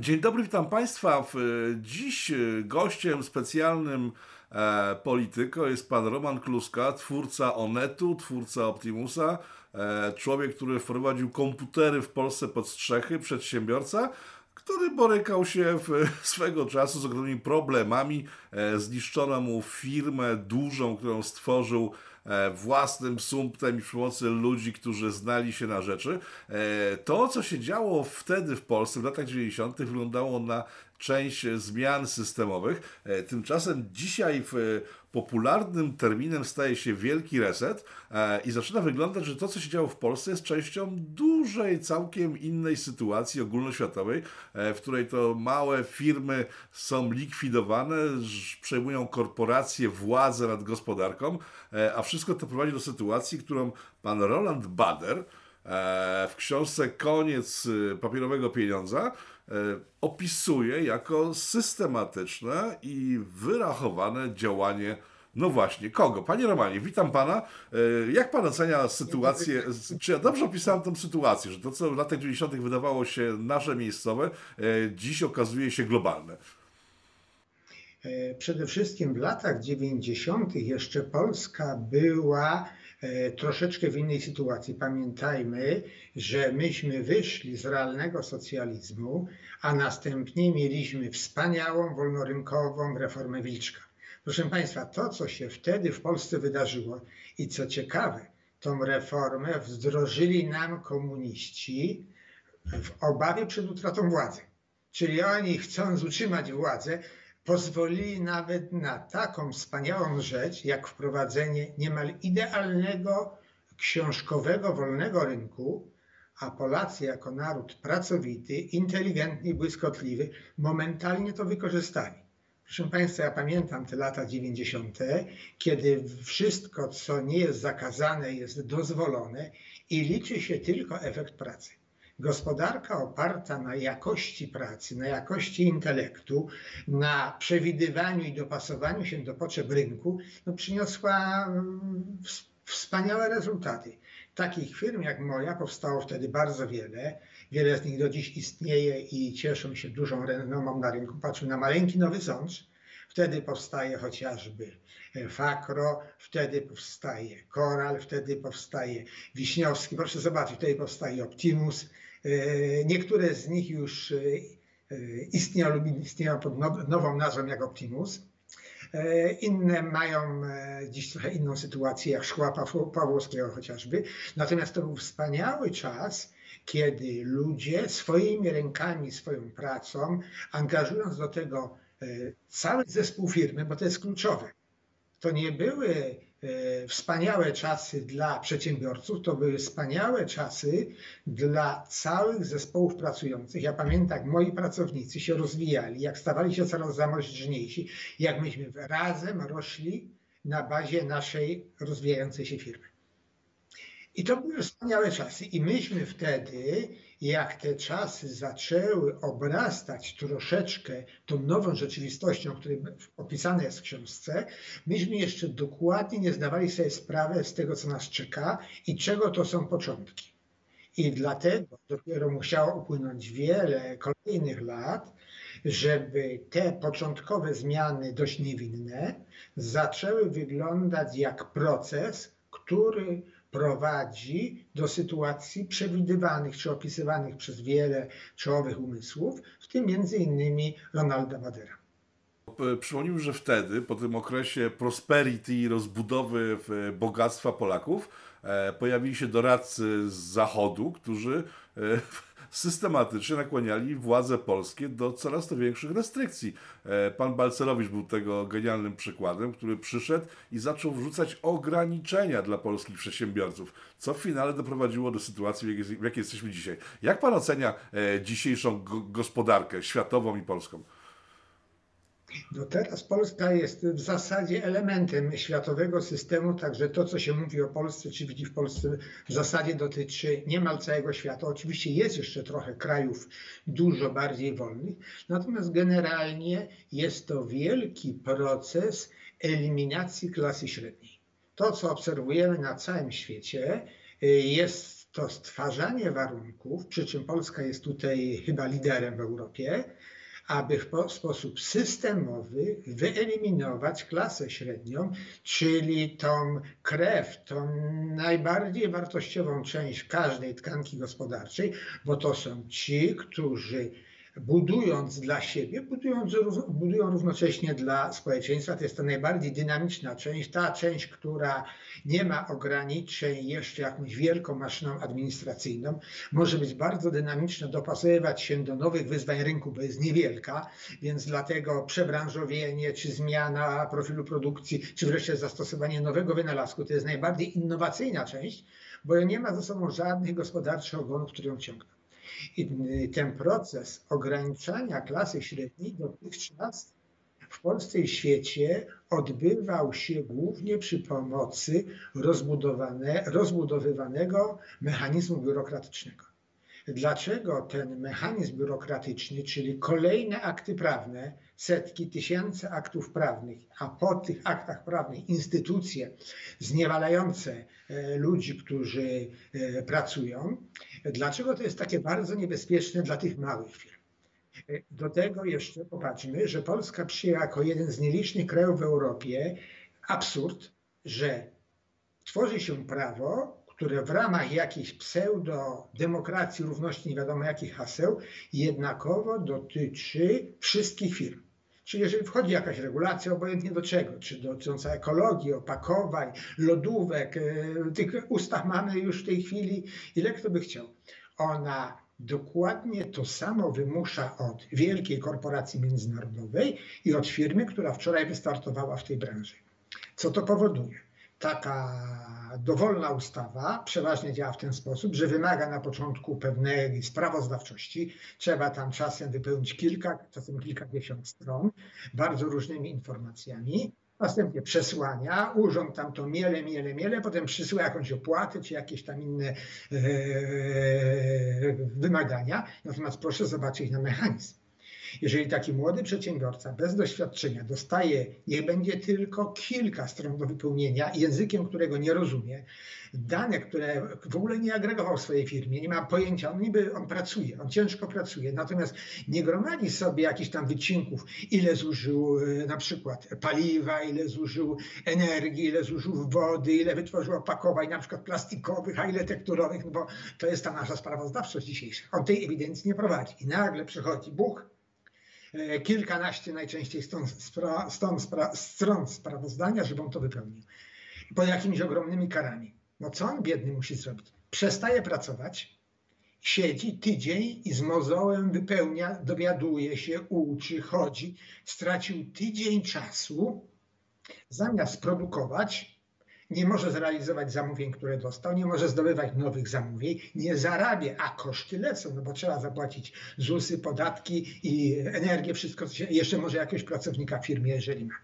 Dzień dobry, witam Państwa. Dziś gościem specjalnym e, Polityko jest pan Roman Kluska, twórca Onetu, twórca Optimusa, e, człowiek, który wprowadził komputery w Polsce pod strzechy, przedsiębiorca, który borykał się w, swego czasu z ogromnymi problemami. E, zniszczono mu firmę dużą, którą stworzył E, własnym sumptem i przy pomocy ludzi, którzy znali się na rzeczy. E, to, co się działo wtedy w Polsce w latach 90., wyglądało na część zmian systemowych. E, tymczasem dzisiaj w popularnym terminem staje się wielki reset i zaczyna wyglądać, że to, co się działo w Polsce, jest częścią dużej, całkiem innej sytuacji ogólnoświatowej, w której to małe firmy są likwidowane, przejmują korporacje władzę nad gospodarką, a wszystko to prowadzi do sytuacji, którą pan Roland Bader w książce Koniec papierowego pieniądza opisuje jako systematyczne i wyrachowane działanie no właśnie, kogo? Panie Romanie, witam pana. Jak pan ocenia sytuację? Czy ja dobrze opisałem tę sytuację, że to, co w latach 90. wydawało się nasze miejscowe, dziś okazuje się globalne? E, przede wszystkim w latach 90. jeszcze Polska była e, troszeczkę w innej sytuacji. Pamiętajmy, że myśmy wyszli z realnego socjalizmu, a następnie mieliśmy wspaniałą, wolnorynkową reformę Wilczka. Proszę Państwa, to co się wtedy w Polsce wydarzyło i co ciekawe, tą reformę wdrożyli nam komuniści w obawie przed utratą władzy. Czyli oni chcąc utrzymać władzę, pozwolili nawet na taką wspaniałą rzecz, jak wprowadzenie niemal idealnego, książkowego, wolnego rynku, a Polacy jako naród pracowity, inteligentny i błyskotliwy momentalnie to wykorzystali. Proszę Państwa, ja pamiętam te lata 90., kiedy wszystko, co nie jest zakazane, jest dozwolone i liczy się tylko efekt pracy. Gospodarka oparta na jakości pracy, na jakości intelektu, na przewidywaniu i dopasowaniu się do potrzeb rynku, no przyniosła mm, wspaniałe rezultaty. Takich firm jak moja powstało wtedy bardzo wiele. Wiele z nich do dziś istnieje i cieszą się dużą renomą na rynku. Patrzmy na maleńki Nowy Sącz. Wtedy powstaje chociażby Fakro, wtedy powstaje Koral, wtedy powstaje Wiśniowski. Proszę zobaczyć, wtedy powstaje Optimus, E, niektóre z nich już e, e, istnieją lub istnieją pod nową nazwą jak Optimus. Inne mają dziś trochę inną sytuację, jak szkła Pawłowskiego chociażby. Natomiast to był wspaniały czas, kiedy ludzie swoimi rękami, swoją pracą, angażując do tego cały zespół firmy, bo to jest kluczowe. To nie były E, wspaniałe czasy dla przedsiębiorców, to były wspaniałe czasy dla całych zespołów pracujących. Ja pamiętam, jak moi pracownicy się rozwijali, jak stawali się coraz zamożniejsi, jak myśmy razem rośli na bazie naszej rozwijającej się firmy. I to były wspaniałe czasy. I myśmy wtedy, jak te czasy zaczęły obrastać troszeczkę tą nową rzeczywistością, której opisane jest w książce, myśmy jeszcze dokładnie nie zdawali sobie sprawy z tego, co nas czeka i czego to są początki. I dlatego dopiero musiało upłynąć wiele kolejnych lat, żeby te początkowe zmiany dość niewinne zaczęły wyglądać jak proces, który prowadzi do sytuacji przewidywanych czy opisywanych przez wiele czołowych umysłów, w tym między innymi Ronalda Badera. Przypomnijmy, że wtedy, po tym okresie prosperity i rozbudowy bogactwa Polaków, e, pojawili się doradcy z Zachodu, którzy e, systematycznie nakłaniali władze polskie do coraz to większych restrykcji. E, pan Balcerowicz był tego genialnym przykładem, który przyszedł i zaczął wrzucać ograniczenia dla polskich przedsiębiorców, co w finale doprowadziło do sytuacji, w jakiej jesteśmy dzisiaj. Jak pan ocenia e, dzisiejszą gospodarkę światową i polską? No teraz Polska jest w zasadzie elementem światowego systemu, także to, co się mówi o Polsce, czy widzi w Polsce, w zasadzie dotyczy niemal całego świata. Oczywiście jest jeszcze trochę krajów dużo bardziej wolnych, natomiast generalnie jest to wielki proces eliminacji klasy średniej. To, co obserwujemy na całym świecie, jest to stwarzanie warunków, przy czym Polska jest tutaj chyba liderem w Europie, aby w sposób systemowy wyeliminować klasę średnią, czyli tą krew, tą najbardziej wartościową część każdej tkanki gospodarczej, bo to są ci, którzy budując dla siebie, budując, budują równocześnie dla społeczeństwa. To jest ta najbardziej dynamiczna część, ta część, która nie ma ograniczeń jeszcze jakąś wielką maszyną administracyjną, może być bardzo dynamiczna, dopasowywać się do nowych wyzwań rynku, bo jest niewielka, więc dlatego przebranżowienie, czy zmiana profilu produkcji, czy wreszcie zastosowanie nowego wynalazku, to jest najbardziej innowacyjna część, bo nie ma ze sobą żadnych gospodarczych ogonów, które ją ciągną. I ten proces ograniczania klasy średniej dotychczas w Polsce i świecie odbywał się głównie przy pomocy rozbudowywanego mechanizmu biurokratycznego. Dlaczego ten mechanizm biurokratyczny, czyli kolejne akty prawne, setki, tysięcy aktów prawnych, a po tych aktach prawnych instytucje zniewalające e, ludzi, którzy e, pracują, dlaczego to jest takie bardzo niebezpieczne dla tych małych firm? Do tego jeszcze popatrzmy, że Polska przyjęła jako jeden z nielicznych krajów w Europie absurd, że tworzy się prawo, które w ramach jakiejś pseudo-demokracji, równości, nie wiadomo jakich haseł, jednakowo dotyczy wszystkich firm. Czyli jeżeli wchodzi jakaś regulacja, obojętnie do czego, czy dotycząca ekologii, opakowań, lodówek, e, tych ustaw mamy już w tej chwili, ile kto by chciał. Ona dokładnie to samo wymusza od wielkiej korporacji międzynarodowej i od firmy, która wczoraj wystartowała w tej branży. Co to powoduje? Taka dowolna ustawa przeważnie działa w ten sposób, że wymaga na początku pewnej sprawozdawczości. Trzeba tam czasem wypełnić kilka, czasem kilkadziesiąt stron, bardzo różnymi informacjami. Następnie przesłania, urząd tam to miele, miele, miele, potem przysyła jakąś opłatę czy jakieś tam inne e, wymagania. Natomiast proszę zobaczyć na mechanizm. Jeżeli taki młody przedsiębiorca bez doświadczenia dostaje, niech będzie tylko kilka stron do wypełnienia językiem, którego nie rozumie, dane, które w ogóle nie agregował w swojej firmie, nie ma pojęcia, on niby on pracuje, on ciężko pracuje, natomiast nie gromadzi sobie jakichś tam wycinków, ile zużył e, na przykład paliwa, ile zużył energii, ile zużył wody, ile wytworzył opakowań na przykład plastikowych, a ile tekturowych, no bo to jest ta nasza sprawozdawczość dzisiejsza. On tej ewidencji nie prowadzi i nagle przychodzi Bóg, kilkanaście najczęściej stron, spra, stron, spra, stron sprawozdania, żeby on to wypełnił. Pod jakimiś ogromnymi karami. No co on biedny musi zrobić? Przestaje pracować, siedzi tydzień i z mozołem wypełnia, dowiaduje się, uczy, chodzi. Stracił tydzień czasu, zamiast produkować, nie może zrealizować zamówień, które dostał, nie może zdobywać nowych zamówień, nie zarabia, a koszty lecą, no bo trzeba zapłacić ZUSy, podatki i energię, wszystko, się, jeszcze może jakiegoś pracownika w firmie, jeżeli ma.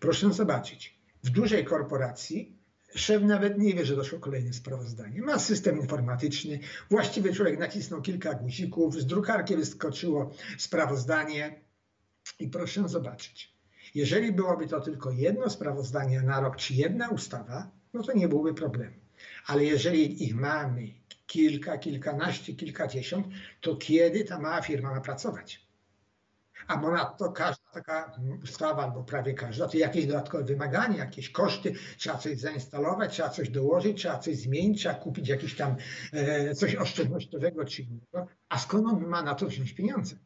Proszę zobaczyć, w dużej korporacji szef nawet nie wie, że doszło kolejne sprawozdanie. Ma system informatyczny, właściwy człowiek nacisnął kilka guzików, z drukarki wyskoczyło sprawozdanie i proszę zobaczyć, jeżeli byłoby to tylko jedno sprawozdanie na rok, czy jedna ustawa, no to nie byłoby problemu. Ale jeżeli ich mamy kilka, kilkanaście, kilkadziesiąt, to kiedy ta mała firma ma pracować? A ponadto każda taka ustawa, albo prawie każda, to jakieś dodatkowe wymagania, jakieś koszty, trzeba coś zainstalować, trzeba coś dołożyć, trzeba coś zmienić, trzeba kupić jakieś tam e, coś oszczędnościowego czy innego. A skąd on ma na to wziąć pieniądze?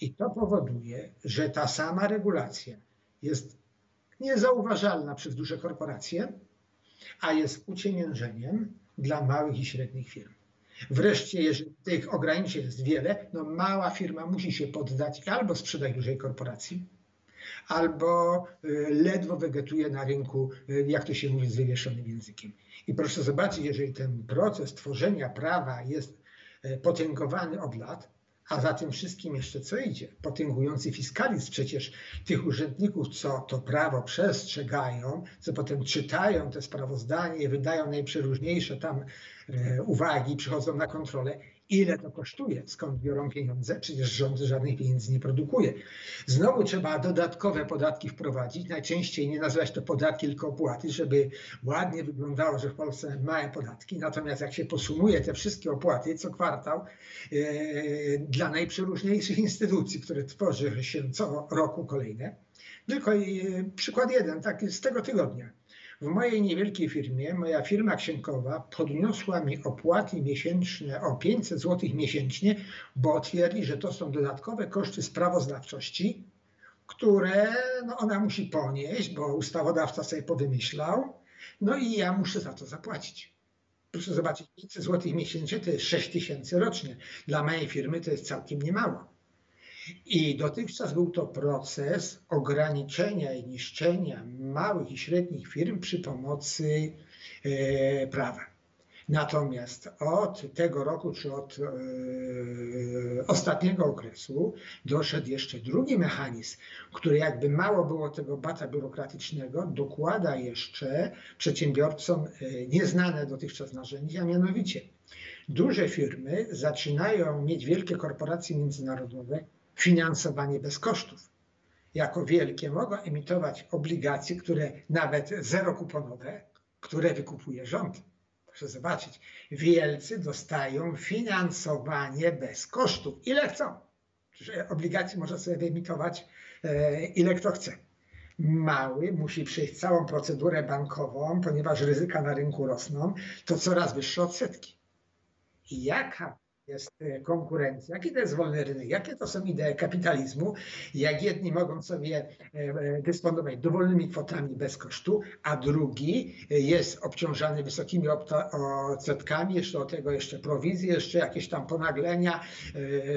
I to powoduje, że ta sama regulacja jest niezauważalna przez duże korporacje, a jest uciemiężeniem dla małych i średnich firm. Wreszcie, jeżeli tych ograniczeń jest wiele, no mała firma musi się poddać albo sprzedać dużej korporacji, albo y, ledwo wegetuje na rynku, y, jak to się mówi, z wywieszonym językiem. I proszę zobaczyć, jeżeli ten proces tworzenia prawa jest y, potęgowany od lat, a za tym wszystkim jeszcze co idzie? Potęgujący fiskalizm przecież tych urzędników, co to prawo przestrzegają, co potem czytają te sprawozdanie, wydają najprzeróżniejsze tam e, uwagi, przychodzą na kontrolę. Ile to kosztuje? Skąd biorą pieniądze? Przecież rząd żadnych pieniędzy nie produkuje. Znowu trzeba dodatkowe podatki wprowadzić. Najczęściej nie nazywać to podatki, tylko opłaty, żeby ładnie wyglądało, że w Polsce małe podatki. Natomiast jak się posumuje te wszystkie opłaty co kwartał e, dla najprzeróżniejszych instytucji, które tworzy się co roku kolejne. Tylko e, przykład jeden, taki z tego tygodnia. W mojej niewielkiej firmie, moja firma księgowa podniosła mi opłaty miesięczne o 500 zł miesięcznie, bo twierdzi, że to są dodatkowe koszty sprawozdawczości, które no, ona musi ponieść, bo ustawodawca sobie powymyślał, no i ja muszę za to zapłacić. Proszę zobaczyć, 500 zł miesięcznie to jest 6 tysięcy rocznie. Dla mojej firmy to jest całkiem niemało. I dotychczas był to proces ograniczenia i niszczenia małych i średnich firm przy pomocy e, prawa. Natomiast od tego roku, czy od e, ostatniego okresu, doszedł jeszcze drugi mechanizm, który jakby mało było tego bata biurokratycznego, dokłada jeszcze przedsiębiorcom e, nieznane dotychczas narzędzia, mianowicie duże firmy zaczynają mieć wielkie korporacje międzynarodowe, finansowanie bez kosztów. Jako wielkie mogą emitować obligacje, które nawet zero kuponowe, które wykupuje rząd. Proszę zobaczyć, wielcy dostają finansowanie bez kosztów. Ile chcą. Przecież obligacji można sobie wyemitować e, ile kto chce. Mały musi przejść całą procedurę bankową, ponieważ ryzyka na rynku rosną, to coraz wyższe odsetki. I jaka jest e, konkurencja, jaki to jest wolny rynek, jakie to są idee kapitalizmu, jak jedni mogą sobie e, e, dysponować dowolnymi kwotami bez kosztu, a drugi jest obciążany wysokimi odsetkami, jeszcze do tego jeszcze prowizje, jeszcze jakieś tam ponaglenia,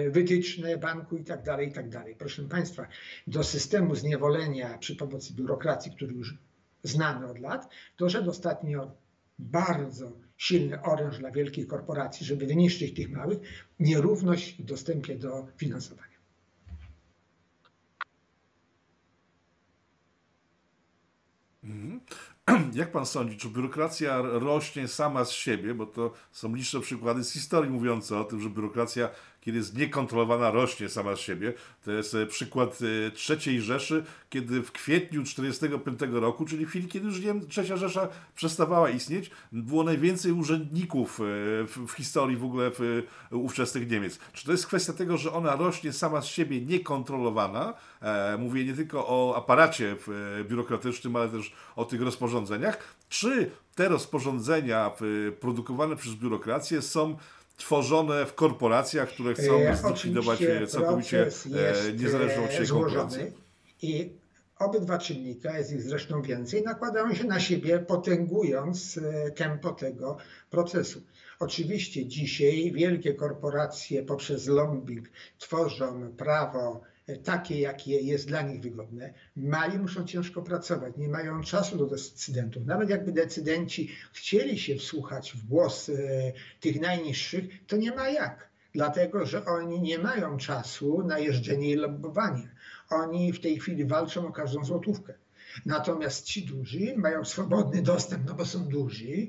wytyczne banku i tak dalej, i tak dalej. Proszę Państwa, do systemu zniewolenia przy pomocy biurokracji, który już znamy od lat, doszedł ostatnio bardzo silny oręż dla wielkich korporacji, żeby wyniszczyć tych małych, nierówność w dostępie do finansowania. Mhm. Jak pan sądzi, czy biurokracja rośnie sama z siebie, bo to są liczne przykłady z historii mówiące o tym, że biurokracja kiedy jest niekontrolowana, rośnie sama z siebie. To jest e, przykład e, trzeciej Rzeszy, kiedy w kwietniu 1945 roku, czyli w chwili, kiedy już nie trzecia Rzesza przestawała istnieć, było najwięcej urzędników e, w, historii w ogóle w, ówczesnych Niemiec. Czy to jest kwestia tego, że ona rośnie sama z siebie niekontrolowana? Mówię nie tylko o aparacie biurokratycznym, ale też o tych rozporządzeniach. Czy te rozporządzenia produkowane przez biurokrację są tworzone w korporacjach, które chcą e, zlikwidować e, całkowicie e, niezależną od siebie konkurencję. I obydwa czynniki, jest ich zresztą więcej, nakładają się na siebie, potęgując tempo tego procesu. Oczywiście dzisiaj wielkie korporacje poprzez lobbying tworzą prawo takie, jakie jest dla nich wygodne. Mali muszą ciężko pracować, nie mają czasu do decydentów. Nawet jakby decydenci chcieli się wsłuchać w głos e, tych najniższych, to nie ma jak. Dlatego, że oni nie mają czasu na jeżdżenie i lobbowanie. Oni w tej chwili walczą o każdą złotówkę. Natomiast ci duży mają swobodny dostęp, no bo są duży,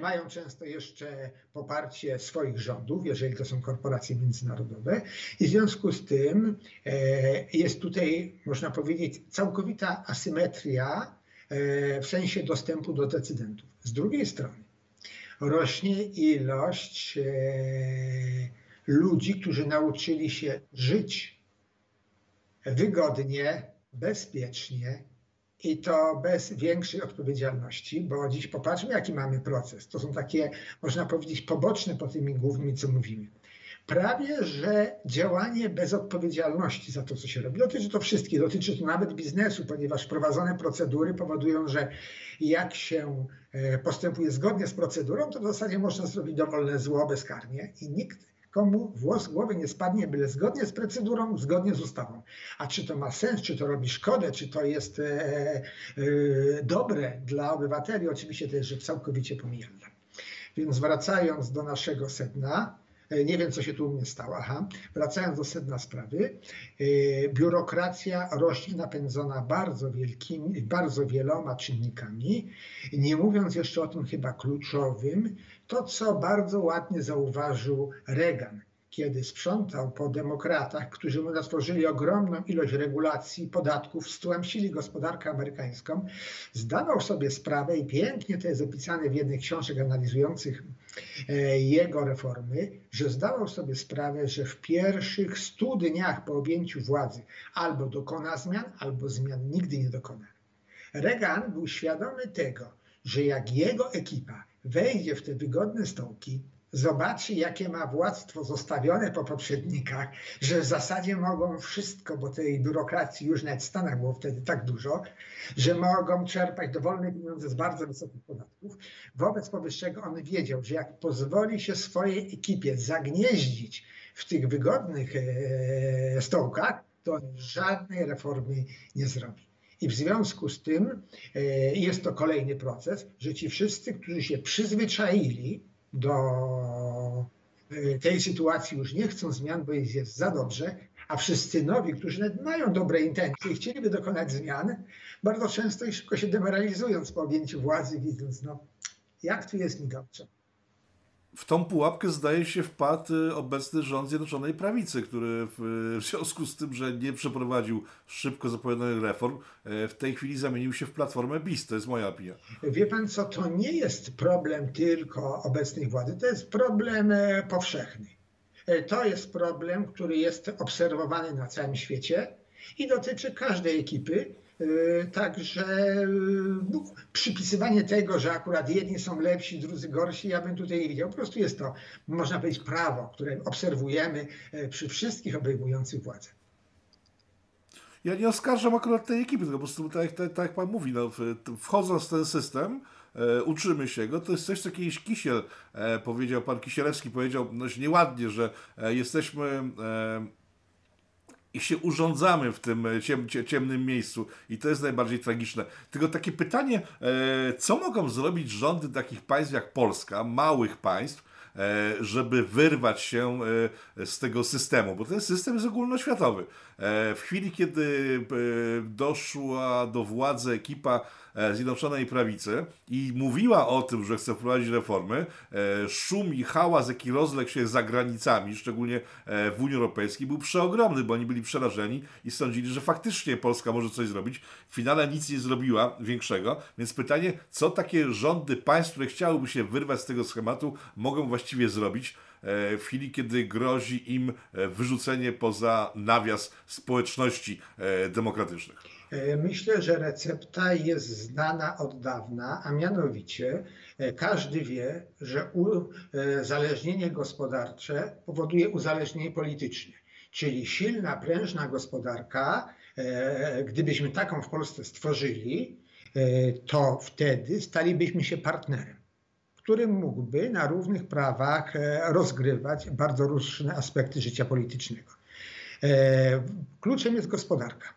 mają często jeszcze poparcie swoich rządów, jeżeli to są korporacje międzynarodowe, i w związku z tym e, jest tutaj, można powiedzieć, całkowita asymetria e, w sensie dostępu do decydentów. Z drugiej strony rośnie ilość e, ludzi, którzy nauczyli się żyć wygodnie, bezpiecznie, i to bez większej odpowiedzialności, bo dziś popatrzmy, jaki mamy proces. To są takie, można powiedzieć, poboczne po tymi głównymi, co mówimy. Prawie, że działanie bez odpowiedzialności za to, co się robi. Dotyczy to wszystkich, dotyczy to nawet biznesu, ponieważ prowadzone procedury powodują, że jak się e, postępuje zgodnie z procedurą, to w zasadzie można zrobić dowolne zło bezkarnie i nikt komu włos głowy nie spadnie, byle zgodnie z procedurą, zgodnie z ustawą. A czy to ma sens, czy to robi szkodę, czy to jest e, e, dobre dla obywateli, oczywiście to jest rzecz całkowicie pomijalna. Więc wracając do naszego sedna, e, nie wiem, co się tu u mnie stało. Aha. Wracając do sedna sprawy, e, biurokracja rośnie napędzona bardzo wielkimi, bardzo wieloma czynnikami, nie mówiąc jeszcze o tym chyba kluczowym, To, co bardzo ładnie zauważył Reagan, kiedy sprzątał po demokratach, którzy mu stworzyli ogromną ilość regulacji, podatków, stłamsili gospodarkę amerykańską, zdawał sobie sprawę, i pięknie to jest opisane w jednej książek analizujących e, jego reformy, że zdawał sobie sprawę, że w pierwszych stu dniach po objęciu władzy albo dokona zmian, albo zmian nigdy nie dokona. Reagan był świadomy tego, że jak jego ekipa wejdzie w te wygodne stołki, zobaczy, jakie ma władztwo zostawione po poprzednikach, że w zasadzie mogą wszystko, bo tej biurokracji już nawet w Stanach było wtedy tak dużo, że mogą czerpać dowolne pieniądze z bardzo wysokich podatków. Wobec powyższego on wiedział, że jak pozwoli się swojej ekipie zagnieździć w tych wygodnych e, stołkach, to żadnej reformy nie zrobi. I w związku z tym e, jest to kolejny proces, że ci wszyscy, którzy się przyzwyczaili do e, tej sytuacji, już nie chcą zmian, bo jest, jest za dobrze, a wszyscy nowi, którzy mają dobre intencje i chcieliby dokonać zmian, bardzo często i szybko się demoralizują po objęciu władzy, widząc, no, jak tu jest mi dobrze w tą pułapkę zdaje się wpadł y, obecny rząd Zjednoczonej Prawicy, który w, związku z tym, że nie przeprowadził szybko zapowiadanych reform, e, w tej chwili zamienił się w platformę BIS. To jest moja opinia. Wie pan co, to nie jest problem tylko obecnej władzy, to jest problem e, powszechny. E, to jest problem, który jest obserwowany na całym świecie i dotyczy każdej ekipy, Y, także y, no, przypisywanie tego, że akurat jedni są lepsi, drudzy gorsi, ja bym tutaj nie widział. Po prostu jest to, można powiedzieć, prawo, które obserwujemy y, przy wszystkich obejmujących władzę. Ja nie oskarżam akurat tej ekipy, tylko po prostu tak, tak, tak jak Pan mówi, no, wchodząc w ten system, e, uczymy się go. To jest coś, co kiedyś Kisiel e, powiedział, Pan Kisielewski powiedział dość nieładnie, że e, jesteśmy e, i się urządzamy w tym e, ciem, ciemnym miejscu i to jest najbardziej tragiczne. Tylko takie pytanie, e, co mogą zrobić rządy takich państw jak Polska, małych państw, e, żeby wyrwać się z tego systemu, bo ten system jest ogólnoświatowy. W chwili, kiedy doszła do władzy ekipa Zjednoczonej Prawicy i mówiła o tym, że chce wprowadzić reformy, e, szum i hałas, jaki rozległ się za granicami, szczególnie e, w Unii Europejskiej, był przeogromny, bo oni byli przerażeni i sądzili, że faktycznie Polska może coś zrobić. W finale nic nie zrobiła większego, więc pytanie, co takie rządy państw, które chciałyby się wyrwać z tego schematu, mogą właściwie zrobić, w chwili, kiedy grozi im wyrzucenie poza nawias społeczności demokratycznych. E, myślę, że recepta jest znana od dawna, a mianowicie e, każdy wie, że uzależnienie gospodarcze powoduje uzależnienie polityczne. Czyli silna, prężna gospodarka, e, gdybyśmy taką w Polsce stworzyli, to wtedy stalibyśmy się partnerem, którym mógłby na równych prawach rozgrywać bardzo różne aspekty życia politycznego. Kluczem jest gospodarka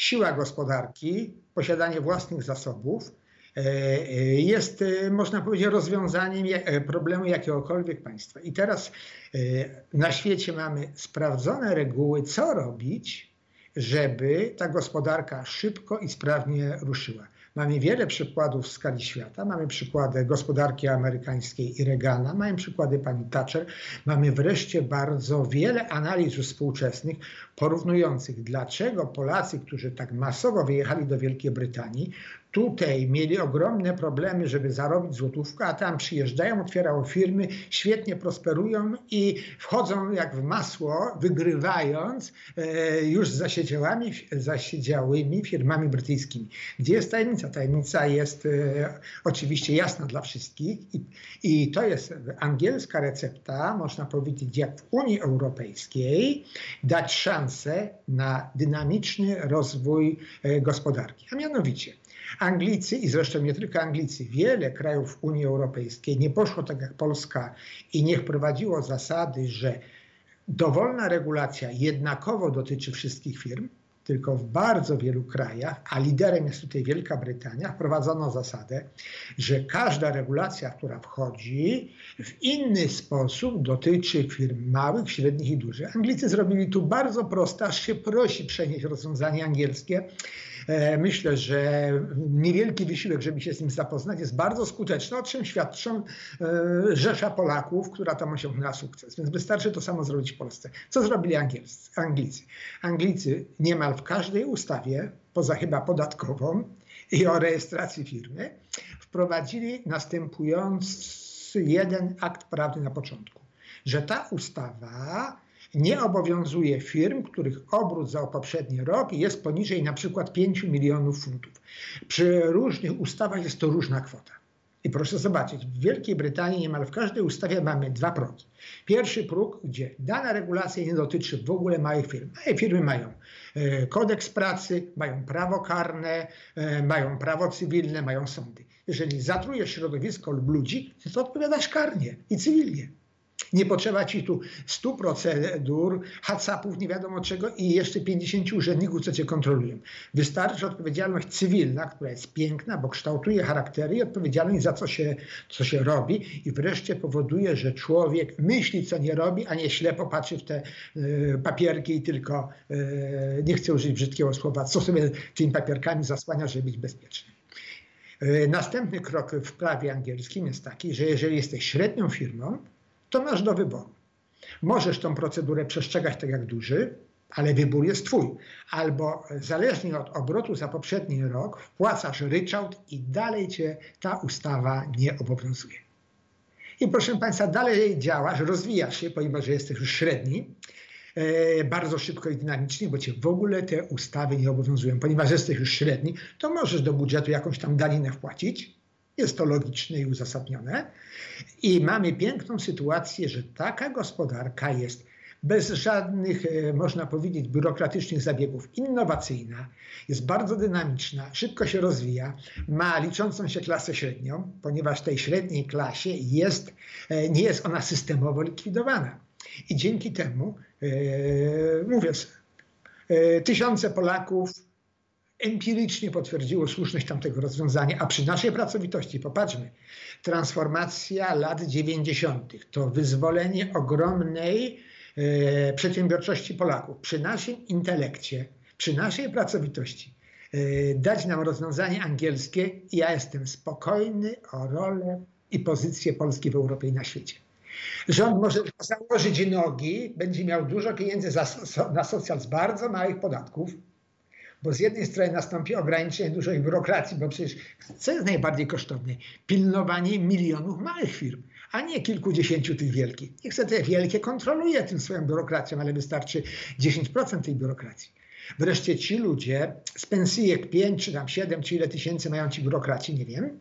siła gospodarki, posiadanie własnych zasobów e, e, jest, e, można powiedzieć, rozwiązaniem problemu jakiegokolwiek państwa. I teraz na świecie mamy sprawdzone reguły, co robić, żeby ta gospodarka szybko i sprawnie ruszyła. Mamy wiele przykładów w skali świata. Mamy przykłady gospodarki amerykańskiej i Reagana, mamy przykłady pani Thatcher. Mamy wreszcie bardzo wiele analiz współczesnych porównujących, dlaczego Polacy, którzy tak masowo wyjechali do Wielkiej Brytanii, tutaj mieli ogromne problemy, żeby zarobić złotówkę, a tam przyjeżdżają, otwierają firmy, świetnie prosperują i wchodzą jak w masło, wygrywając e, już z zasiedziałymi, zasiedziałymi firmami brytyjskimi. Gdzie jest tajemnica? Tajemnica jest e, oczywiście jasna dla wszystkich i, i to jest angielska recepta, można powiedzieć, jak w Unii Europejskiej dać szansę na dynamiczny rozwój e, gospodarki. A mianowicie Anglicy i zresztą nie tylko Anglicy, wiele krajów Unii Europejskiej nie poszło tak jak Polska i nie wprowadziło zasady, że dowolna regulacja jednakowo dotyczy wszystkich firm, tylko w bardzo wielu krajach, a liderem jest tutaj Wielka Brytania, wprowadzono zasadę, że każda regulacja, która wchodzi, w inny sposób dotyczy firm małych, średnich i dużych. Anglicy zrobili tu bardzo prosto, aż się prosi przenieść rozwiązanie angielskie myślę, że niewielki wysiłek, żeby się z nim zapoznać, jest bardzo skuteczny, o czym świadczą e, rzesza Polaków, która tam osiągnęła sukces. Więc wystarczy to samo zrobić w Polsce. Co zrobili Angielscy, Anglicy? Anglicy niemal w każdej ustawie, poza chyba podatkową i o rejestracji firmy, wprowadzili następujący jeden akt prawny na początku, że ta ustawa nie obowiązuje firm, których obrót za poprzedni rok jest poniżej na przykład 5 milionów funtów. Przy różnych ustawach jest to różna kwota. I proszę zobaczyć, w Wielkiej Brytanii niemal w każdej ustawie mamy dwa progi. Pierwszy próg, gdzie dana regulacja nie dotyczy w ogóle małych firm. Małe firmy mają e, kodeks pracy, mają prawo karne, e, mają prawo cywilne, mają sądy. Jeżeli zatrujesz środowisko lub ludzi, to odpowiadasz karnie i cywilnie. Nie potrzeba ci tu 100 procedur, hatsapów, nie wiadomo czego i jeszcze 50 urzędników, co cię kontrolują. Wystarczy odpowiedzialność cywilna, która jest piękna, bo kształtuje charaktery i odpowiedzialność za co się, co się robi i wreszcie powoduje, że człowiek myśli, co nie robi, a nie ślepo patrzy w te y, papierki i tylko, y, nie chcę użyć brzydkiego słowa, co sobie tymi papierkami zasłania, żeby być bezpieczny. Y, następny krok w prawie angielskim jest taki, że jeżeli jesteś średnią firmą, to masz do wyboru. Możesz tą procedurę przestrzegać tak jak duży, ale wybór jest twój. Albo zależnie od obrotu za poprzedni rok wpłacasz ryczałt i dalej cię ta ustawa nie obowiązuje. I proszę Państwa, dalej działasz, rozwijasz się, że jesteś już średni, e, bardzo szybko i dynamicznie, bo cię w ogóle te ustawy nie obowiązują. Ponieważ jesteś już średni, to możesz do budżetu jakąś tam daninę wpłacić, jest to logiczne i uzasadnione. I mamy piękną sytuację, że taka gospodarka jest bez żadnych, e, można powiedzieć, biurokratycznych zabiegów, innowacyjna, jest bardzo dynamiczna, szybko się rozwija, ma liczącą się klasę średnią, ponieważ tej średniej klasie jest, e, nie jest ona systemowo likwidowana. I dzięki temu, e, mówię, tysiące Polaków empirycznie potwierdziło słuszność tamtego rozwiązania, a przy naszej pracowitości, popatrzmy, transformacja lat 90. to wyzwolenie ogromnej e, przedsiębiorczości Polaków. Przy naszym intelekcie, przy naszej pracowitości e, dać nam rozwiązanie angielskie ja jestem spokojny o rolę i pozycję Polski w Europie i na świecie. Rząd może założyć nogi, będzie miał dużo pieniędzy za, na socjal z bardzo małych podatków, bo z jednej strony nastąpi ograniczenie dużej biurokracji, bo przecież co jest najbardziej kosztowne? Pilnowanie milionów małych firm, a nie kilkudziesięciu tych wielkich. Niech te wielkie kontroluje tym swoją biurokracją, ale wystarczy 10% tej biurokracji. Wreszcie ci ludzie z pensijek 5 czy tam 7 czy ile tysięcy mają ci biurokraci, nie wiem,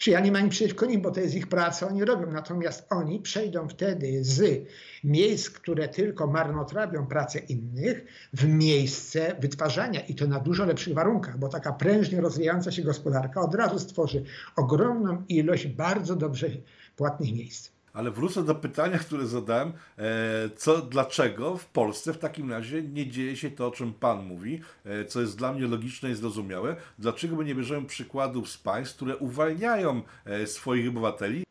czy ja nie mam nic przeciwko nim, bo to jest ich praca, oni robią. Natomiast oni przejdą wtedy z miejsc, które tylko marnotrawią pracę innych, w miejsce wytwarzania i to na dużo lepszych warunkach, bo taka prężnie rozwijająca się gospodarka od razu stworzy ogromną ilość bardzo dobrze płatnych miejsc. Ale wrócę do pytania, które zadałem. E, co, dlaczego w Polsce w takim razie nie dzieje się to, o czym Pan mówi, e, co jest dla mnie logiczne i zrozumiałe? Dlaczego my nie bierzemy przykładów z państw, które uwalniają e, swoich obywateli?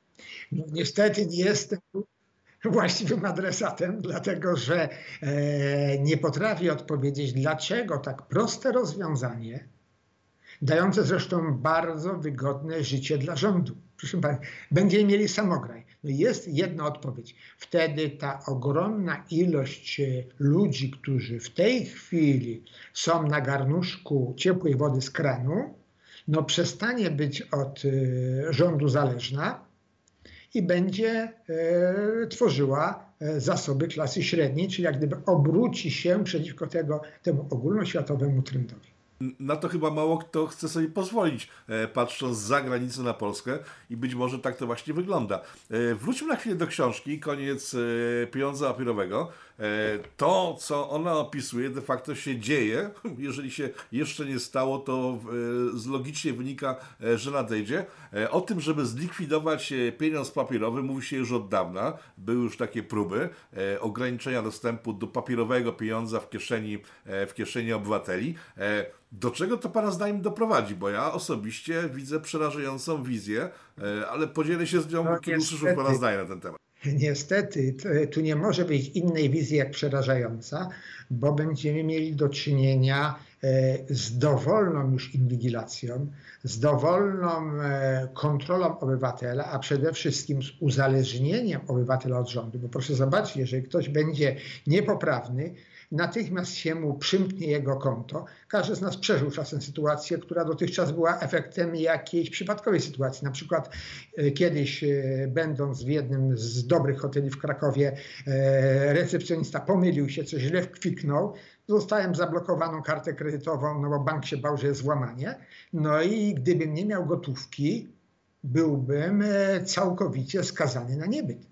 No, niestety nie jestem właściwym adresatem, dlatego że nie potrafię odpowiedzieć, dlaczego tak proste rozwiązanie, dające zresztą bardzo wygodne życie dla rządu. Proszę Państwa, będziemy mieli samograj. Jest jedna odpowiedź. Wtedy ta ogromna ilość e, ludzi, którzy w tej chwili są na garnuszku ciepłej wody z kranu, no przestanie być od e, rządu zależna i będzie e, tworzyła zasoby klasy średniej, czyli jak gdyby obróci się przeciwko tego, temu ogólnoświatowemu trendowi. Na to chyba mało kto chce sobie pozwolić, e, patrząc za granicę na Polskę i być może tak to właśnie wygląda. E, wróćmy na chwilę do książki, koniec e, pieniądza papierowego. To, co ona opisuje, de facto się dzieje. Jeżeli się jeszcze nie stało, to z logicznie wynika, że nadejdzie. O tym, żeby zlikwidować pieniądz papierowy, mówi się już od dawna. Były już takie próby ograniczenia dostępu do papierowego pieniądza w kieszeni, w kieszeni obywateli. Do czego to Pana zdaniem doprowadzi? Bo ja osobiście widzę przerażającą wizję, ale podzielę się z nią, no, kiedy usłyszę Pana zdanie na ten temat. Niestety, tu nie może być innej wizji jak przerażająca, bo będziemy mieli do czynienia e, z dowolną już inwigilacją, z dowolną e, kontrolą obywatela, a przede wszystkim z uzależnieniem obywatela od rządu. Bo proszę zobaczyć, jeżeli ktoś będzie niepoprawny, natychmiast się mu przymknie jego konto. Każdy z nas przeżył czasem sytuację, która dotychczas była efektem jakiejś przypadkowej sytuacji. Na przykład e, kiedyś, e, będąc w jednym z dobrych hoteli w Krakowie, e, recepcjonista pomylił się, coś źle wkwiknął, Zostałem zablokowaną kartę kredytową, no bo bank się bał, że jest złamanie. No i gdybym nie miał gotówki, byłbym całkowicie skazany na niebyt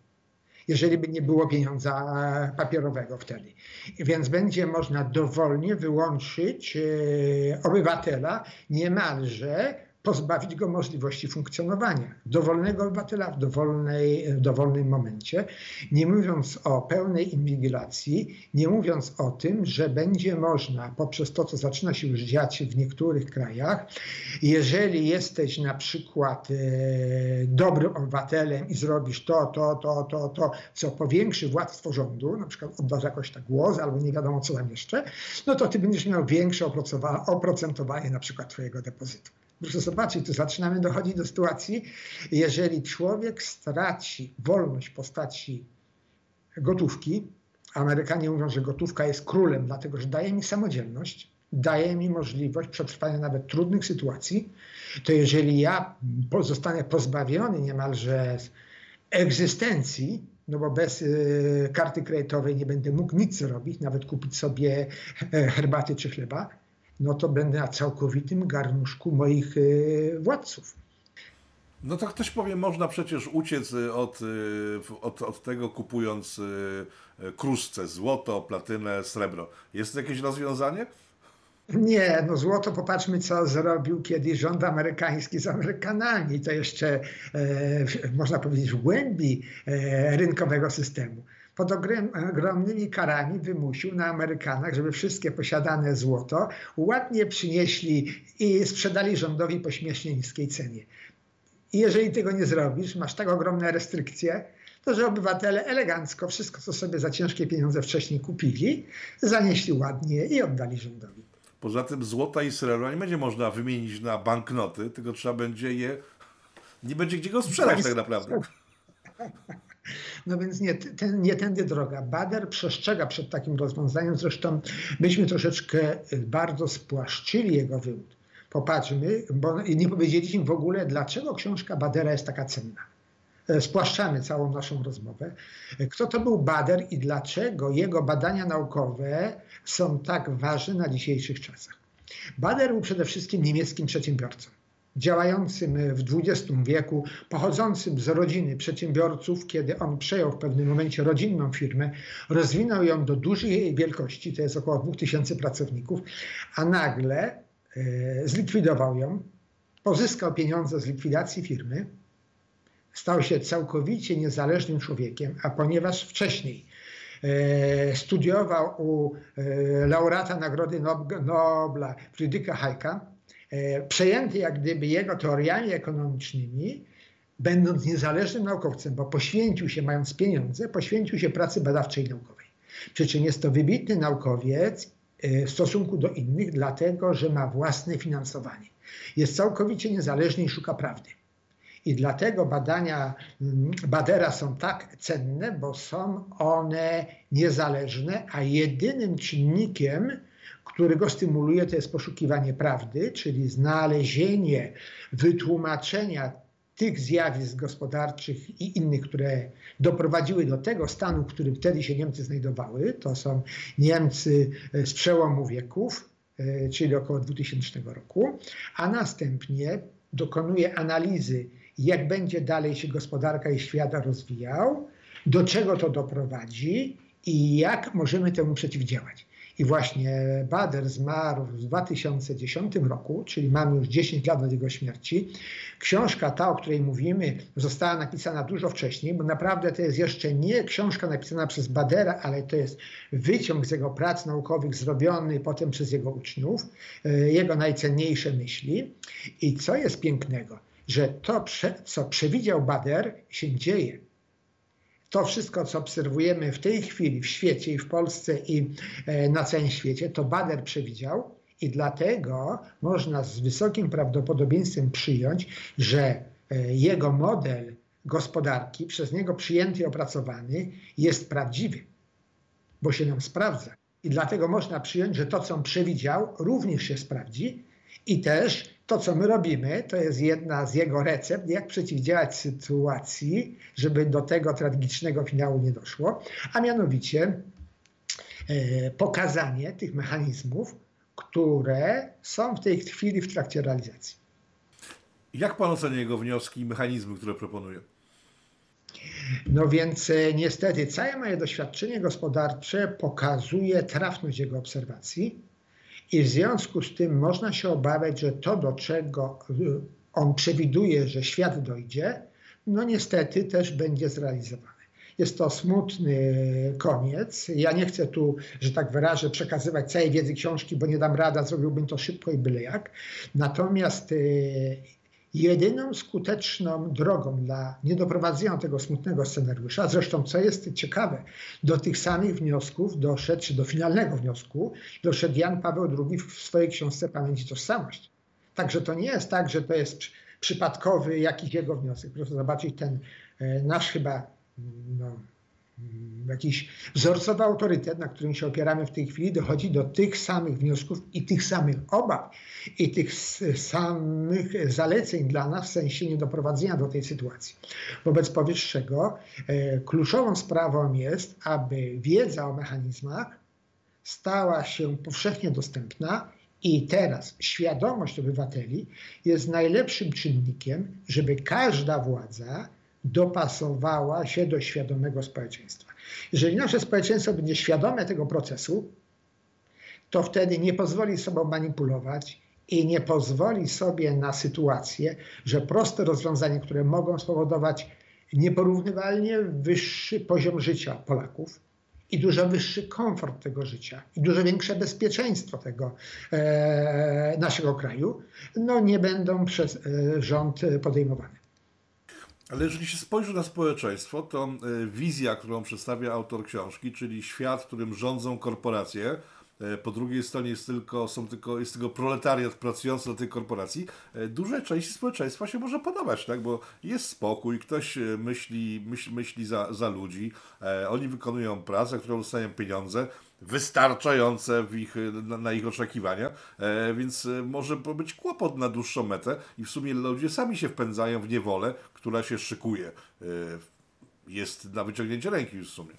jeżeli by nie było pieniądza papierowego wtedy. Więc będzie można dowolnie wyłączyć e, obywatela niemalże pozbawić go możliwości funkcjonowania dowolnego obywatela w, dowolnej, dowolnym momencie, nie mówiąc o pełnej inwigilacji, nie mówiąc o tym, że będzie można poprzez to, co zaczyna się już dziać w niektórych krajach, jeżeli jesteś na przykład e, dobrym obywatelem i zrobisz to, to, to, to, to, co powiększy władztwo rządu, na przykład oddasz jakoś tak głos albo nie wiadomo co tam jeszcze, no to ty będziesz miał większe oprocentowanie na przykład twojego depozytu. Proszę zobaczyć, tu zaczynamy dochodzić do sytuacji, jeżeli człowiek straci wolność postaci gotówki, Amerykanie mówią, że gotówka jest królem, dlatego że daje mi samodzielność, daje mi możliwość przetrwania nawet trudnych sytuacji, to jeżeli ja zostanę pozbawiony niemalże egzystencji, no bo bez y, karty kredytowej nie będę mógł nic zrobić, nawet kupić sobie herbaty czy chleba, no to będę na całkowitym garnuszku moich e, władców. No to ktoś powie, można przecież uciec e, od, e, od, od tego kupując kruszce, złoto, platynę, srebro. Jest to jakieś rozwiązanie? Nie, no złoto popatrzmy, co zrobił kiedyś rząd amerykański z Amerykanami. To jeszcze, e, można powiedzieć, w głębi e, rynkowego systemu pod ogromnymi karami wymusił na Amerykanach, żeby wszystkie posiadane złoto ładnie przynieśli i sprzedali rządowi po śmiesznie niskiej cenie. I jeżeli tego nie zrobisz, masz tak ogromne restrykcje, to że obywatele elegancko wszystko, co sobie za ciężkie pieniądze wcześniej kupili, zanieśli ładnie i oddali rządowi. Poza tym złota i srebra nie będzie można wymienić na banknoty, tylko trzeba będzie je. Nie będzie gdzie go sprzedać tak naprawdę. No więc nie, ten, nie tędy droga. Bader przestrzega przed takim rozwiązaniem. Zresztą myśmy troszeczkę y, bardzo spłaszczyli jego wywód. Popatrzmy, bo nie powiedzieliśmy w ogóle, dlaczego książka Badera jest taka cenna. E, spłaszczamy całą naszą rozmowę. Kto to był Bader i dlaczego jego badania naukowe są tak ważne na dzisiejszych czasach? Bader był przede wszystkim niemieckim przedsiębiorcą działającym w XX wieku, pochodzącym z rodziny przedsiębiorców, kiedy on przejął w pewnym momencie rodzinną firmę, rozwinął ją do dużej wielkości, to jest około 2000 pracowników, a nagle e, zlikwidował ją, pozyskał pieniądze z likwidacji firmy, stał się całkowicie niezależnym człowiekiem, a ponieważ wcześniej e, studiował u e, laureata Nagrody Nobla Hayeka, E, przejęty jak gdyby jego teoriami ekonomicznymi, będąc niezależnym naukowcem, bo poświęcił się, mając pieniądze, poświęcił się pracy badawczej i naukowej. Przy czym jest to wybitny naukowiec e, w stosunku do innych, dlatego że ma własne finansowanie. Jest całkowicie niezależny i szuka prawdy. I dlatego badania mm, Badera są tak cenne, bo są one niezależne, a jedynym czynnikiem, który go stymuluje, to jest poszukiwanie prawdy, czyli znalezienie wytłumaczenia tych zjawisk gospodarczych i innych, które doprowadziły do tego stanu, w którym wtedy się Niemcy znajdowały. To są Niemcy z przełomu wieków, e, czyli około 2000 roku, a następnie dokonuje analizy, jak będzie dalej się gospodarka i świat rozwijał, do czego to doprowadzi i jak możemy temu przeciwdziałać. I właśnie Bader zmarł w 2010 roku, czyli mamy już 10 lat od jego śmierci. Książka ta, o której mówimy, została napisana dużo wcześniej, bo naprawdę to jest jeszcze nie książka napisana przez Badera, ale to jest wyciąg z jego prac naukowych zrobiony potem przez jego uczniów, e, jego najcenniejsze myśli. I co jest pięknego, że to, co przewidział Bader, się dzieje to wszystko, co obserwujemy w tej chwili w świecie i w Polsce i e, na całym świecie, to Bader przewidział i dlatego można z wysokim prawdopodobieństwem przyjąć, że e, jego model gospodarki, przez niego przyjęty i opracowany, jest prawdziwy, bo się nam sprawdza. I dlatego można przyjąć, że to, co on przewidział, również się sprawdzi i też to, co my robimy, to jest jedna z jego recept, jak przeciwdziałać sytuacji, żeby do tego tragicznego finału nie doszło, a mianowicie e, pokazanie tych mechanizmów, które są w tej chwili w trakcie realizacji. Jak pan ocenia jego wnioski i mechanizmy, które proponuje? No więc e, niestety całe moje doświadczenie gospodarcze pokazuje trafność jego obserwacji i w związku z tym można się obawiać, że to, do czego y, on przewiduje, że świat dojdzie, no niestety też będzie zrealizowane. Jest to smutny koniec. Ja nie chcę tu, że tak wyrażę, przekazywać całej wiedzy książki, bo nie dam rada, zrobiłbym to szybko i byle jak. Natomiast y, jedyną skuteczną drogą dla niedoprowadzenia tego smutnego scenariusza, zresztą co jest ciekawe, do tych samych wniosków doszedł, czy do finalnego wniosku doszedł Jan Paweł II w swojej książce Pamięć i Tożsamość. Także to nie jest tak, że to jest przypadkowy jakiś jego wniosek. Proszę zobaczyć ten e, nasz chyba no, Mm, jakiś wzorcowy autorytet, na którym się opieramy w tej chwili, dochodzi do tych samych wniosków i tych samych obaw i tych samych zaleceń dla nas w sensie niedoprowadzenia do tej sytuacji. Wobec powyższego e, kluczową sprawą jest, aby wiedza o mechanizmach stała się powszechnie dostępna i teraz świadomość obywateli jest najlepszym czynnikiem, żeby każda władza dopasowała się do świadomego społeczeństwa. Jeżeli nasze społeczeństwo będzie świadome tego procesu, to wtedy nie pozwoli sobie manipulować i nie pozwoli sobie na sytuację, że proste rozwiązania, które mogą spowodować nieporównywalnie wyższy poziom życia Polaków i dużo wyższy komfort tego życia i dużo większe bezpieczeństwo tego e, naszego kraju, no nie będą przez e, rząd podejmowane. Ale jeżeli się spojrzy na społeczeństwo, to e, wizja, którą przedstawia autor książki, czyli świat, którym rządzą korporacje, e, po drugiej stronie jest tylko, są tylko, jest tylko proletariat pracujący dla tej korporacji, e, dużej części społeczeństwa się może podobać, tak? bo jest spokój, ktoś myśli, myśli, myśli za, za ludzi, oni wykonują pracę, którą dostają pieniądze, wystarczające w ich, na, na, ich oczekiwania, e, więc e, może być kłopot na dłuższą metę i w sumie ludzie sami się wpędzają w niewolę, która się szykuje. E, jest na wyciągnięcie ręki już w sumie.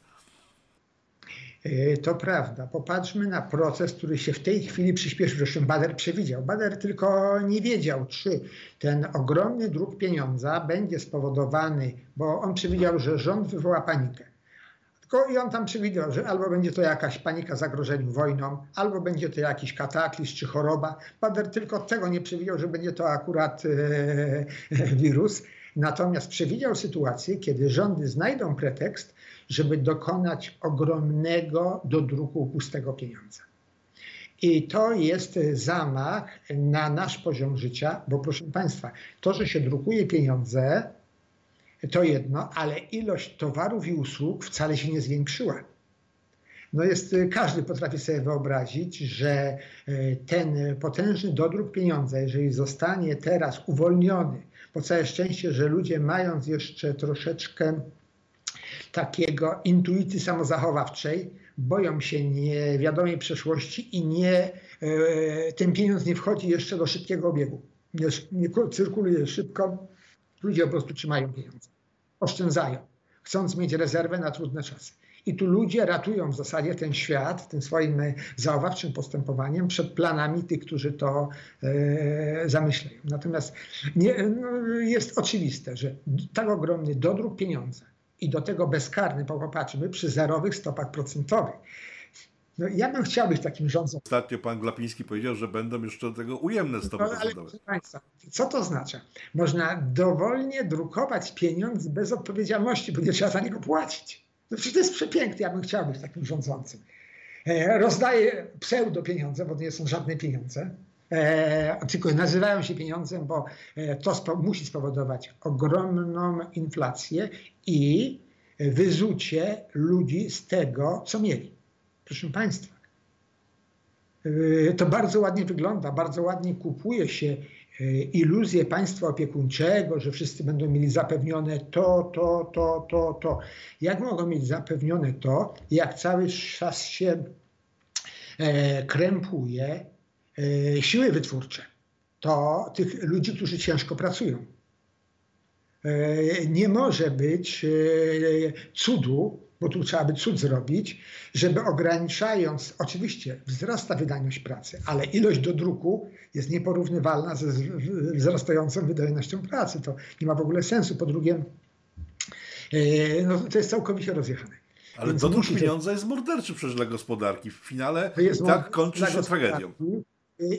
E, to prawda. Popatrzmy na proces, który się w tej chwili przyspieszył, zresztą Bader przewidział. Bader tylko nie wiedział, czy ten ogromny druk pieniądza będzie spowodowany, bo on przewidział, że rząd wywoła panikę. Tylko i on tam przewidywał, że albo będzie to jakaś panika zagrożeniu wojną, albo będzie to jakiś kataklizm czy choroba. Bader tylko tego nie przewidział, że będzie to akurat e, e, wirus. Natomiast przewidział sytuację, kiedy rządy znajdą pretekst, żeby dokonać ogromnego dodruku pustego pieniądza. I to jest zamach na nasz poziom życia, bo proszę Państwa, to, że się drukuje pieniądze, to jedno, ale ilość towarów i usług wcale się nie zwiększyła. No jest, każdy potrafi sobie wyobrazić, że e, ten potężny dodruk pieniądza, jeżeli zostanie teraz uwolniony, po całe szczęście, że ludzie mając jeszcze troszeczkę takiego intuicji samozachowawczej, boją się niewiadomej przeszłości i nie, e, ten pieniądz nie wchodzi jeszcze do szybkiego obiegu. Nie, nie cyrkuluje szybko, ludzie po prostu trzymają pieniądze, oszczędzają, chcąc mieć rezerwę na trudne czasy. I tu ludzie ratują w zasadzie ten świat tym swoim zauważczym postępowaniem przed planami tych, którzy to e, zamyślają. Natomiast nie, no, jest oczywiste, że tak ogromny dodruk pieniądza i do tego bezkarny, popatrzmy, przy zerowych stopach procentowych. No, ja bym chciał być takim rządzącym. Ostatnio pan Glapiński powiedział, że będą jeszcze do tego ujemne stopy no, ale, proszę Państwa, co to oznacza? Można dowolnie drukować pieniądz bez odpowiedzialności, bo nie trzeba za niego płacić. No przecież to jest przepiękne, ja bym chciał być takim rządzącym. E, rozdaje pseudo pieniądze, bo to nie są żadne pieniądze, e, tylko nazywają się pieniądzem, bo e, to spo, musi spowodować ogromną inflację i wyzucie ludzi z tego, co mieli. Proszę Państwa, e, to bardzo ładnie wygląda, bardzo ładnie kupuje się e, iluzję państwa opiekuńczego, że wszyscy będą mieli zapewnione to, to, to, to, to. Jak mogą mieć zapewnione to, jak cały czas się e, krępuje siły wytwórcze? To tych ludzi, którzy ciężko pracują. Nie może być cudu, bo tu trzeba by cud zrobić, żeby ograniczając, oczywiście wzrasta wydajność pracy, ale ilość do druku jest nieporównywalna ze wzrastającą wydajnością pracy. To nie ma w ogóle sensu. Po drugie, e, no, to jest całkowicie rozjechane. Ale dodruk pieniądza jest morderczy przecież dla gospodarki. W finale tak kończy się tragedią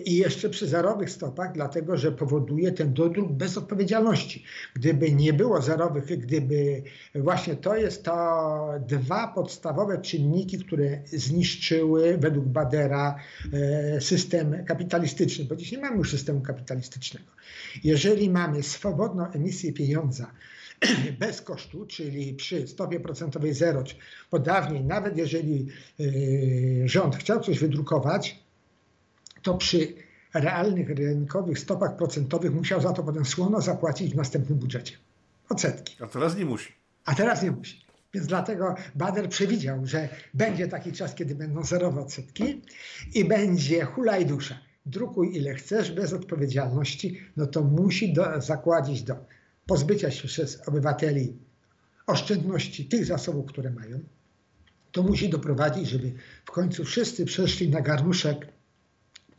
i jeszcze przy zerowych stopach, dlatego że powoduje ten dodruk bez odpowiedzialności. Gdyby nie było zerowych, gdyby właśnie to jest to dwa podstawowe czynniki, które zniszczyły według Badera e, system kapitalistyczny, bo dziś nie mamy już systemu kapitalistycznego. Jeżeli mamy swobodną emisję pieniądza, bez kosztu, czyli przy stopie procentowej zero, bo dawniej nawet jeżeli e, rząd chciał coś wydrukować, to przy realnych, rynkowych stopach procentowych musiał za to potem słono zapłacić w następnym budżecie. Odsetki. A teraz nie musi. A teraz nie musi. Więc dlatego Bader przewidział, że będzie taki czas, kiedy będą zerowe odsetki i będzie hulaj dusza. Drukuj ile chcesz, bez odpowiedzialności, no to musi do, zakładzić do pozbycia się przez obywateli oszczędności tych zasobów, które mają. To musi doprowadzić, żeby w końcu wszyscy przeszli na garnuszek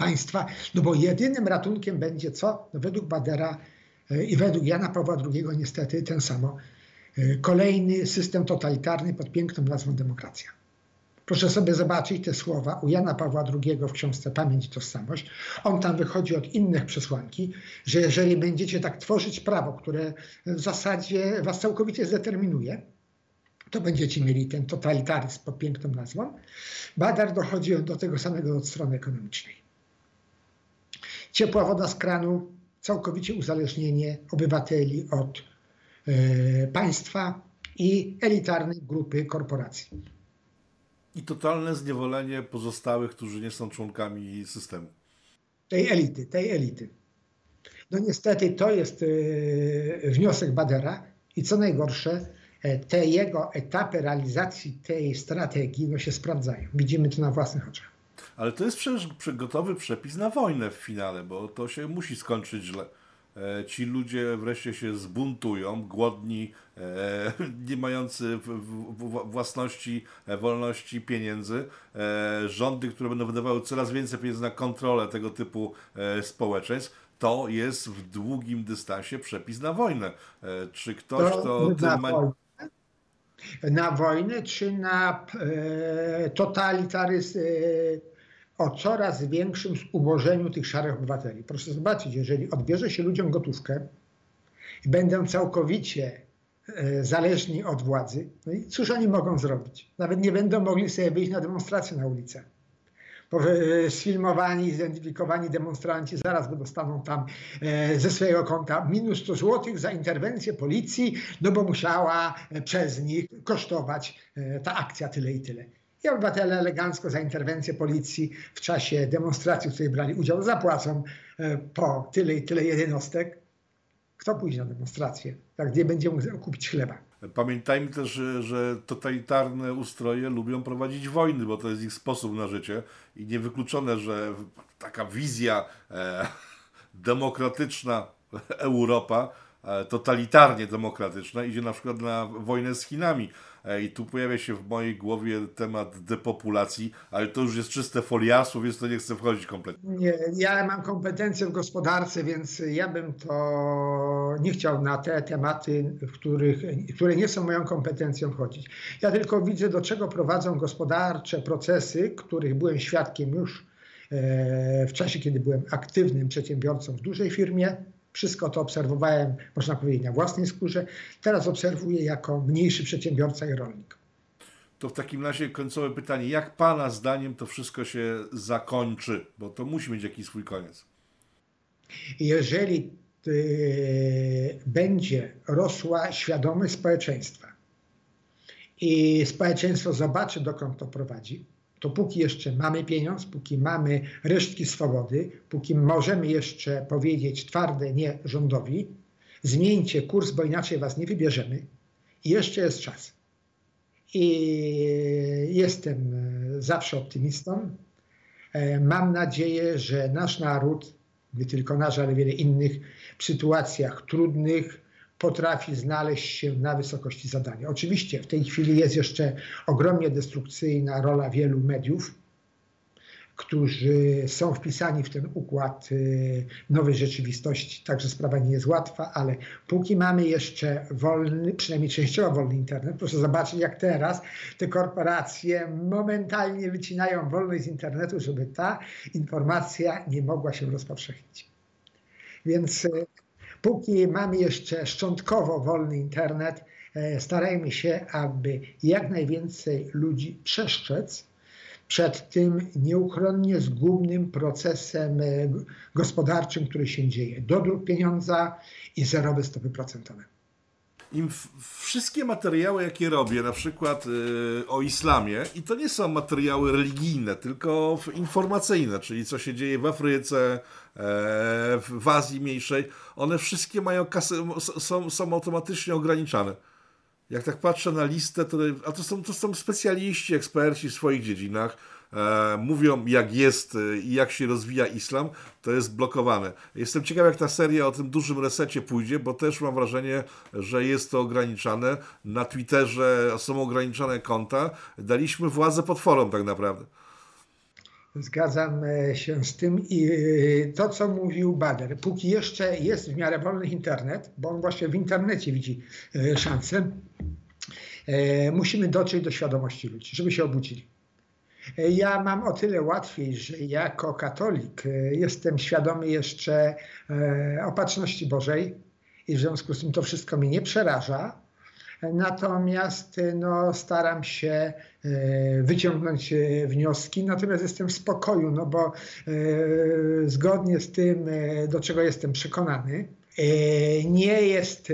państwa, no bo jedynym ratunkiem będzie co? No według Badera e, i według Jana Pawła II niestety ten samo. E, kolejny system totalitarny pod piękną nazwą demokracja. Proszę sobie zobaczyć te słowa u Jana Pawła II w książce Pamięć i Tożsamość. On tam wychodzi od innych przesłanki, że jeżeli będziecie tak tworzyć prawo, które w zasadzie was całkowicie zdeterminuje, to będziecie mieli ten totalitaryzm pod piękną nazwą. Badar dochodzi do tego samego od strony ekonomicznej. Ciepła woda z kranu, całkowicie uzależnienie obywateli od e, państwa i elitarnej grupy korporacji. I totalne zniewolenie pozostałych, którzy nie są członkami systemu. Tej elity, tej elity. No niestety to jest e, wniosek Badera i co najgorsze, e, te jego etapy realizacji tej strategii no się sprawdzają. Widzimy to na własnych oczach. Ale to jest przecież gotowy przepis na wojnę w finale, bo to się musi skończyć źle. E, ci ludzie wreszcie się zbuntują, głodni, e, nie mający własności, e, wolności pieniędzy, rządy, które będą wydawały coraz więcej pieniędzy na kontrolę tego typu społeczeństw, to jest w długim dystansie przepis na wojnę. Czy ktoś to... to ma... Na wojnę, czy na totalitaryzm o coraz większym zubożeniu tych szarych obywateli. Proszę zobaczyć, jeżeli odbierze się ludziom gotówkę i będą całkowicie e, zależni od władzy, no i cóż oni mogą zrobić? Nawet nie będą mogli sobie wyjść na demonstrację na ulicę. Bo e, sfilmowani, zidentyfikowani demonstranci zaraz dostaną tam e, ze swojego konta minus 100 zł za interwencję policji, no bo musiała przez nich kosztować ta akcja tyle i tyle. I obywatele elegancko za interwencję policji w czasie demonstracji, w której brali udział, zapłacą e, po tyle i tyle jednostek. Kto pójdzie na demonstrację? Tak, gdzie będzie mógł kupić chleba? Pamiętajmy też, że, że totalitarne ustroje lubią prowadzić wojny, bo to jest ich sposób na życie i niewykluczone, że taka wizja e, demokratyczna Europa, e, totalitarnie demokratyczna, idzie na przykład na wojnę z Chinami. E, I tu pojawia się w mojej głowie temat depopulacji, ale to już jest czyste foliarstwo, więc to nie chcę wchodzić kompletnie. Nie, ja mam kompetencje w gospodarce, więc ja bym to nie chciał na te tematy, w których, które nie są moją kompetencją chodzić. Ja tylko widzę, do czego prowadzą gospodarcze procesy, których byłem świadkiem już e, w czasie, kiedy byłem aktywnym przedsiębiorcą w dużej firmie, wszystko to obserwowałem, można powiedzieć, na własnej skórze. Teraz obserwuję jako mniejszy przedsiębiorca i rolnik. To w takim razie końcowe pytanie. Jak Pana zdaniem to wszystko się zakończy? Bo to musi mieć jakiś swój koniec. Jeżeli y, będzie rosła świadomość społeczeństwa i społeczeństwo zobaczy, dokąd to prowadzi, to póki jeszcze mamy pieniądz, póki mamy resztki swobody, póki możemy jeszcze powiedzieć twarde nie rządowi, zmieńcie kurs, bo inaczej was nie wybierzemy. I jeszcze jest czas. I jestem e, zawsze optymistą. E, mam nadzieję, że nasz naród, nie tylko nasz, ale wiele innych, w sytuacjach trudnych, potrafi znaleźć się na wysokości zadania. Oczywiście w tej chwili jest jeszcze ogromnie destrukcyjna rola wielu mediów, którzy są wpisani w ten układ y, nowej rzeczywistości, także sprawa nie jest łatwa, ale póki mamy jeszcze wolny, przynajmniej częściowo wolny internet, proszę zobaczyć jak teraz te korporacje momentalnie wycinają wolność z internetu, żeby ta informacja nie mogła się rozpowszechnić. Więc y, Póki mamy jeszcze szczątkowo wolny internet, e, starajmy się, aby jak najwięcej ludzi przestrzec przed tym nieuchronnie zgubnym procesem e, gospodarczym, który się dzieje. Dodruk pieniądza i zerowe stopy procentowe im wszystkie materiały, jakie robię, na przykład y, o islamie, i to nie są materiały religijne, tylko informacyjne, czyli co się dzieje w Afryce, e, w Azji Mniejszej, one wszystkie mają kasy, są, są automatycznie ograniczane. Jak tak patrzę na listę, to, a to są, to są specjaliści, eksperci w swoich dziedzinach, mówią jak jest e, i jak się rozwija islam, to jest blokowane. Jestem ciekaw, jak ta seria o tym dużym resecie pójdzie, bo też mam wrażenie, że jest to ograniczane. Na Twitterze są ograniczone konta. Daliśmy władzę potworom tak naprawdę. Zgadzam e, się z tym i e, to, co mówił Bader, póki jeszcze jest w miarę wolny internet, bo on właśnie w internecie widzi e, szansę, musimy dotrzeć do świadomości ludzi, żeby się obudzili. Ja mam o tyle łatwiej, że jako katolik jestem świadomy jeszcze opatrzności Bożej i w związku z tym to wszystko mnie nie przeraża. Natomiast no, staram się wyciągnąć wnioski, natomiast jestem w spokoju, no bo zgodnie z tym, do czego jestem przekonany, nie jest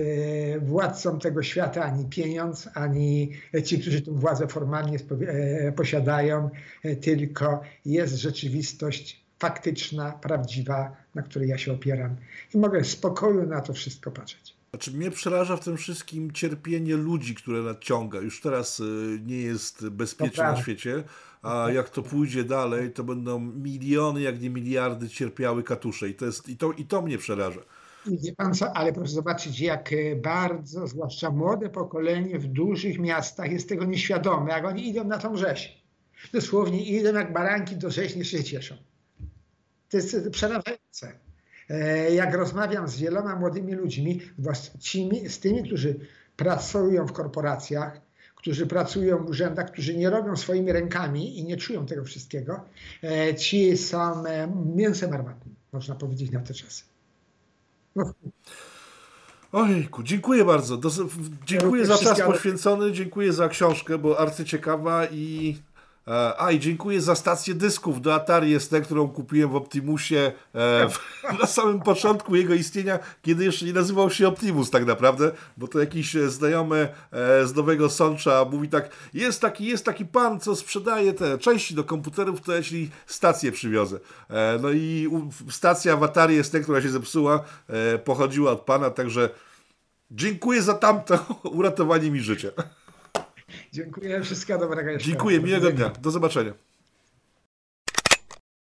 władcą tego świata ani pieniądz, ani ci, którzy tę władzę formalnie posiadają, tylko jest rzeczywistość faktyczna, prawdziwa, na której ja się opieram i mogę w spokoju na to wszystko patrzeć. Znaczy mnie przeraża w tym wszystkim cierpienie ludzi, które nadciąga. Już teraz nie jest bezpiecznie na świecie, a jak to pójdzie dalej, to będą miliony, jak nie miliardy cierpiały katusze i to, jest, i to, i to mnie przeraża. Wie pan co, ale proszę zobaczyć, jak e, bardzo, zwłaszcza młode pokolenie w dużych miastach jest tego nieświadome, jak oni idą na tą rzeź. Dosłownie idą jak baranki do rzeźni się cieszą. To jest przerażające. E, jak rozmawiam z wieloma młodymi ludźmi, z tymi, którzy pracują w korporacjach, którzy pracują w urzędach, którzy nie robią swoimi rękami i nie czują tego wszystkiego, e, ci są e, mięsem armatnym, można powiedzieć na te czasy. Ojejku, dziękuję bardzo. Do, dziękuję za czas poświęcony, dziękuję za książkę, bo arcyciekawa i a i dziękuję za stację dysków do Atari ST, którą kupiłem w Optimusie e, na samym początku jego istnienia, kiedy jeszcze nie nazywał się Optimus tak naprawdę, bo to jakiś e, znajomy z Nowego Sącza mówi tak, jest taki, jest taki pan, co sprzedaje te części do komputerów, to jeśli stację przywiozę. no i stacja w Atari ST, która się zepsuła, pochodziła od pana, także dziękuję za tamto uratowanie mi życia. Dziękuję, wszystkiego dobrego. Dziękuję, miłego dnia. Do zobaczenia.